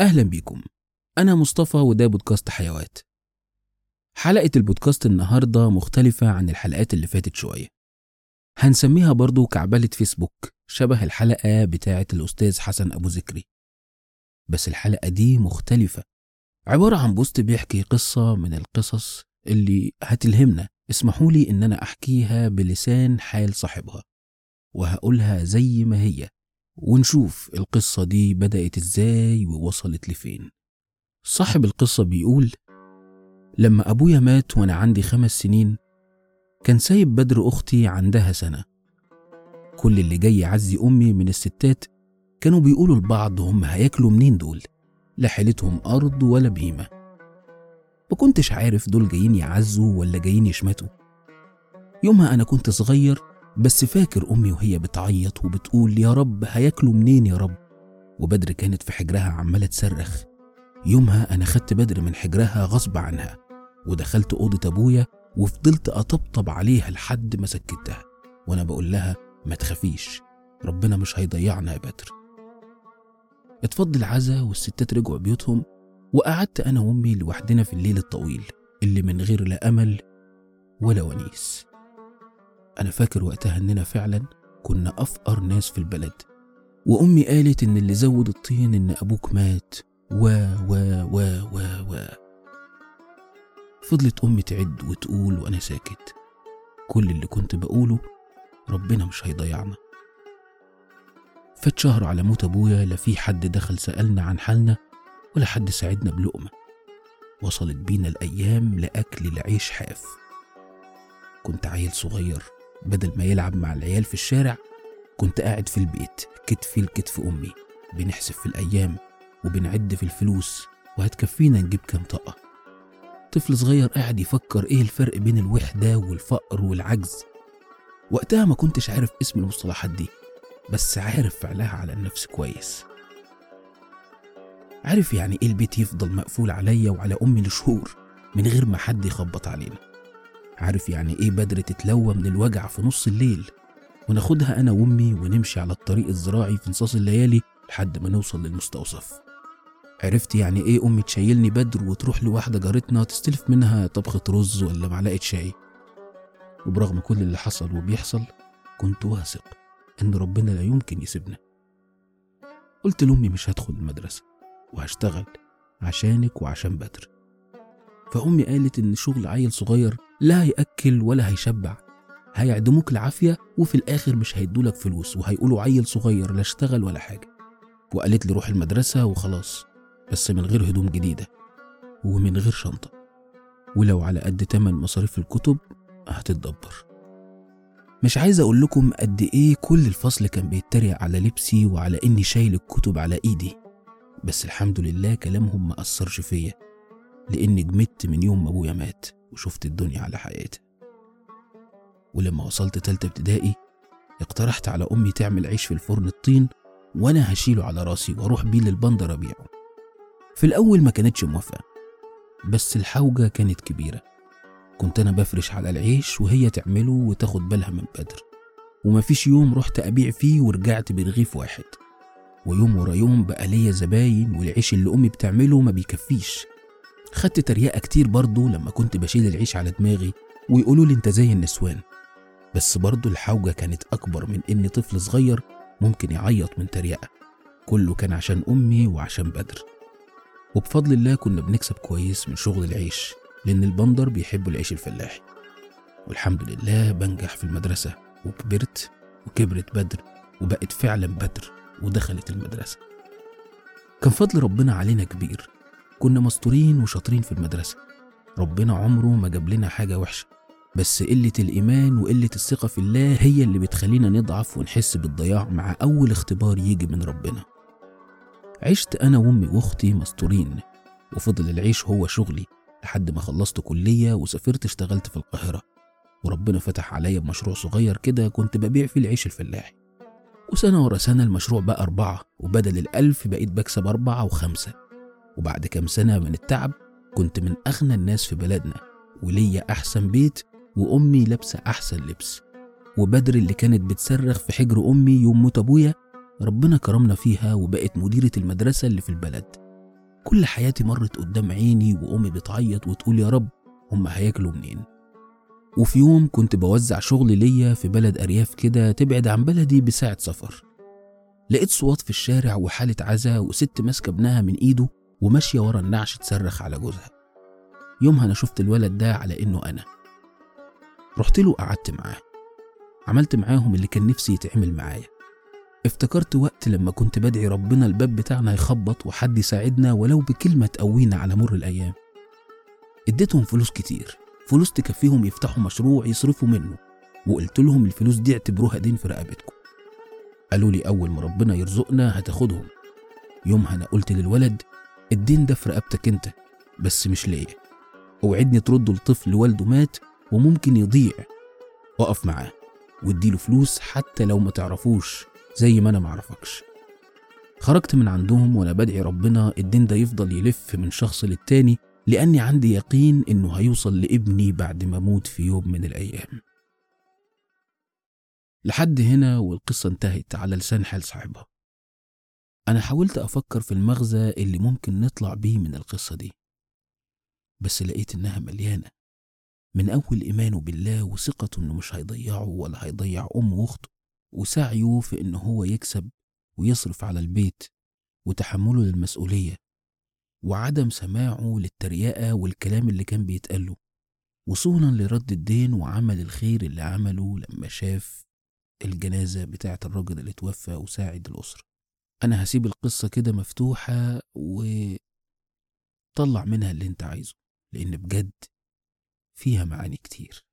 أهلا بيكم. أنا مصطفى وده بودكاست حيوات. حلقة البودكاست النهاردة مختلفة عن الحلقات اللي فاتت شوية. هنسميها برضو كعبلة فيسبوك شبه الحلقة بتاعة الأستاذ حسن أبو ذكري بس الحلقة دي مختلفة. عبارة عن بوست بيحكي قصة من القصص اللي هتلهمنا. اسمحولي إن أنا أحكيها بلسان حال صاحبها وهقولها زي ما هي. ونشوف القصة دي بدأت إزاي ووصلت لفين. صاحب القصة بيقول لما أبويا مات وأنا عندي خمس سنين كان سايب بدر أختي عندها سنة. كل اللي جاي يعزي أمي من الستات كانوا بيقولوا لبعض هم هياكلوا منين دول لا حيلتهم أرض ولا بهيمة. ما كنتش عارف دول جايين يعزوا ولا جايين يشمتوا. يومها أنا كنت صغير بس فاكر أمي وهي بتعيط وبتقول يا رب هياكلوا منين يا رب؟ وبدر كانت في حجرها عمالة تصرخ. يومها أنا خدت بدر من حجرها غصب عنها ودخلت أوضة أبويا وفضلت أطبطب عليها لحد ما سكتها وأنا بقول لها ما تخافيش ربنا مش هيضيعنا يا بدر. اتفضل العزا والستات رجعوا بيوتهم وقعدت أنا وأمي لوحدنا في الليل الطويل اللي من غير لا أمل ولا ونيس. أنا فاكر وقتها إننا فعلا كنا أفقر ناس في البلد. وأمي قالت إن اللي زود الطين إن أبوك مات. و و و و و. فضلت أمي تعد وتقول وأنا ساكت. كل اللي كنت بقوله ربنا مش هيضيعنا. فات شهر على موت أبويا لا في حد دخل سألنا عن حالنا ولا حد ساعدنا بلقمة. وصلت بينا الأيام لأكل العيش حاف. كنت عيل صغير. بدل ما يلعب مع العيال في الشارع كنت قاعد في البيت كتفي لكتف أمي. بنحسب في الأيام وبنعد في الفلوس وهتكفينا نجيب كام طاقة. طفل صغير قاعد يفكر إيه الفرق بين الوحدة والفقر والعجز. وقتها ما كنتش عارف اسم المصطلحات دي بس عارف فعلها على النفس كويس. عارف يعني إيه البيت يفضل مقفول عليا وعلى أمي لشهور من غير ما حد يخبط علينا؟ عارف يعني إيه بدر تتلوى من الوجع في نص الليل؟ وناخدها أنا وأمي ونمشي على الطريق الزراعي في نصاص الليالي لحد ما نوصل للمستوصف. عرفت يعني إيه أمي تشيلني بدر وتروح لواحدة جارتنا تستلف منها طبخة رز ولا معلقة شاي؟ وبرغم كل اللي حصل وبيحصل كنت واثق إن ربنا لا يمكن يسيبنا. قلت لأمي مش هدخل المدرسة وهشتغل عشانك وعشان بدر. فأمي قالت إن شغل عيل صغير لا هياكل ولا هيشبع. هيعدموك العافية وفي الآخر مش هيدولك فلوس وهيقولوا عيل صغير لا اشتغل ولا حاجة. وقالت لي روح المدرسة وخلاص بس من غير هدوم جديدة ومن غير شنطة. ولو على قد تمن مصاريف الكتب هتتدبر. مش عايز أقول لكم قد إيه كل الفصل كان بيتريق على لبسي وعلى إني شايل الكتب على إيدي. بس الحمد لله كلامهم ما أثرش فيا لأني جمدت من يوم ما أبويا مات. وشفت الدنيا على حقيقتها ولما وصلت تالتة ابتدائي اقترحت على أمي تعمل عيش في الفرن الطين وأنا هشيله على راسي وأروح بيه للبندر ابيعه في الأول ما كانتش موافقة بس الحوجة كانت كبيرة. كنت أنا بفرش على العيش وهي تعمله وتاخد بالها من بدر. ومفيش يوم رحت أبيع فيه ورجعت برغيف واحد. ويوم ورا يوم بقى ليا زباين والعيش اللي أمي بتعمله ما بيكفيش. خدت تريقة كتير برضه لما كنت بشيل العيش على دماغي ويقولوا لي انت زي النسوان. بس برضه الحوجة كانت أكبر من إني طفل صغير ممكن يعيط من تريقة. كله كان عشان أمي وعشان بدر. وبفضل الله كنا بنكسب كويس من شغل العيش لأن البندر بيحبوا العيش الفلاحي. والحمد لله بنجح في المدرسة وكبرت وكبرت بدر وبقت فعلا بدر ودخلت المدرسة. كان فضل ربنا علينا كبير. كنا مستورين وشاطرين في المدرسة. ربنا عمره ما جاب لنا حاجة وحشة بس قلة الإيمان وقلة الثقة في الله هي اللي بتخلينا نضعف ونحس بالضياع مع أول اختبار يجي من ربنا. عشت أنا وأمي وأختي مستورين وفضل العيش هو شغلي لحد ما خلصت كلية وسافرت اشتغلت في القاهرة. وربنا فتح عليا بمشروع صغير كده كنت ببيع فيه العيش الفلاحي. وسنة ورا سنة المشروع بقى أربعة وبدل الألف بقيت بكسب أربعة وخمسة. وبعد كام سنة من التعب كنت من أغنى الناس في بلدنا وليا أحسن بيت وأمي لابسة أحسن لبس. وبدر اللي كانت بتصرخ في حجر أمي يوم موت أبويا ربنا كرمنا فيها وبقت مديرة المدرسة اللي في البلد. كل حياتي مرت قدام عيني وأمي بتعيط وتقول يا رب هم هياكلوا منين. وفي يوم كنت بوزع شغل ليا في بلد أرياف كده تبعد عن بلدي بساعة سفر. لقيت صوات في الشارع وحالة عزا وست ماسكة ابنها من إيده وماشية ورا النعش تصرخ على جوزها. يومها أنا شفت الولد ده على إنه أنا. رحت له قعدت معاه. عملت معاهم اللي كان نفسي يتعمل معايا. افتكرت وقت لما كنت بدعي ربنا الباب بتاعنا يخبط وحد يساعدنا ولو بكلمة تقوينا على مر الأيام. اديتهم فلوس كتير. فلوس تكفيهم يفتحوا مشروع يصرفوا منه. وقلت لهم الفلوس دي اعتبروها دين في رقبتكم. قالوا لي أول ما ربنا يرزقنا هتاخدهم. يومها أنا قلت للولد الدين ده في رقبتك أنت بس مش ليا. اوعدني ترده لطفل والده مات وممكن يضيع. اقف معاه واديله فلوس حتى لو ما تعرفوش زي ما أنا معرفكش خرجت من عندهم وأنا بدعي ربنا الدين ده يفضل يلف من شخص للتاني لأني عندي يقين إنه هيوصل لابني بعد ما أموت في يوم من الأيام. لحد هنا والقصة انتهت على لسان حال صاحبها. أنا حاولت أفكر في المغزى اللي ممكن نطلع بيه من القصة دي بس لقيت إنها مليانة. من أول إيمانه بالله وثقته إنه مش هيضيعه ولا هيضيع أمه وأخته وسعيه في إنه هو يكسب ويصرف على البيت وتحمله للمسؤولية وعدم سماعه للتريقة والكلام اللي كان بيتقاله وصولا لرد الدين وعمل الخير اللي عمله لما شاف الجنازة بتاعة الراجل اللي توفى وساعد الأسرة. أنا هسيب القصة كده مفتوحة وطلع منها اللي أنت عايزه لأن بجد فيها معاني كتير.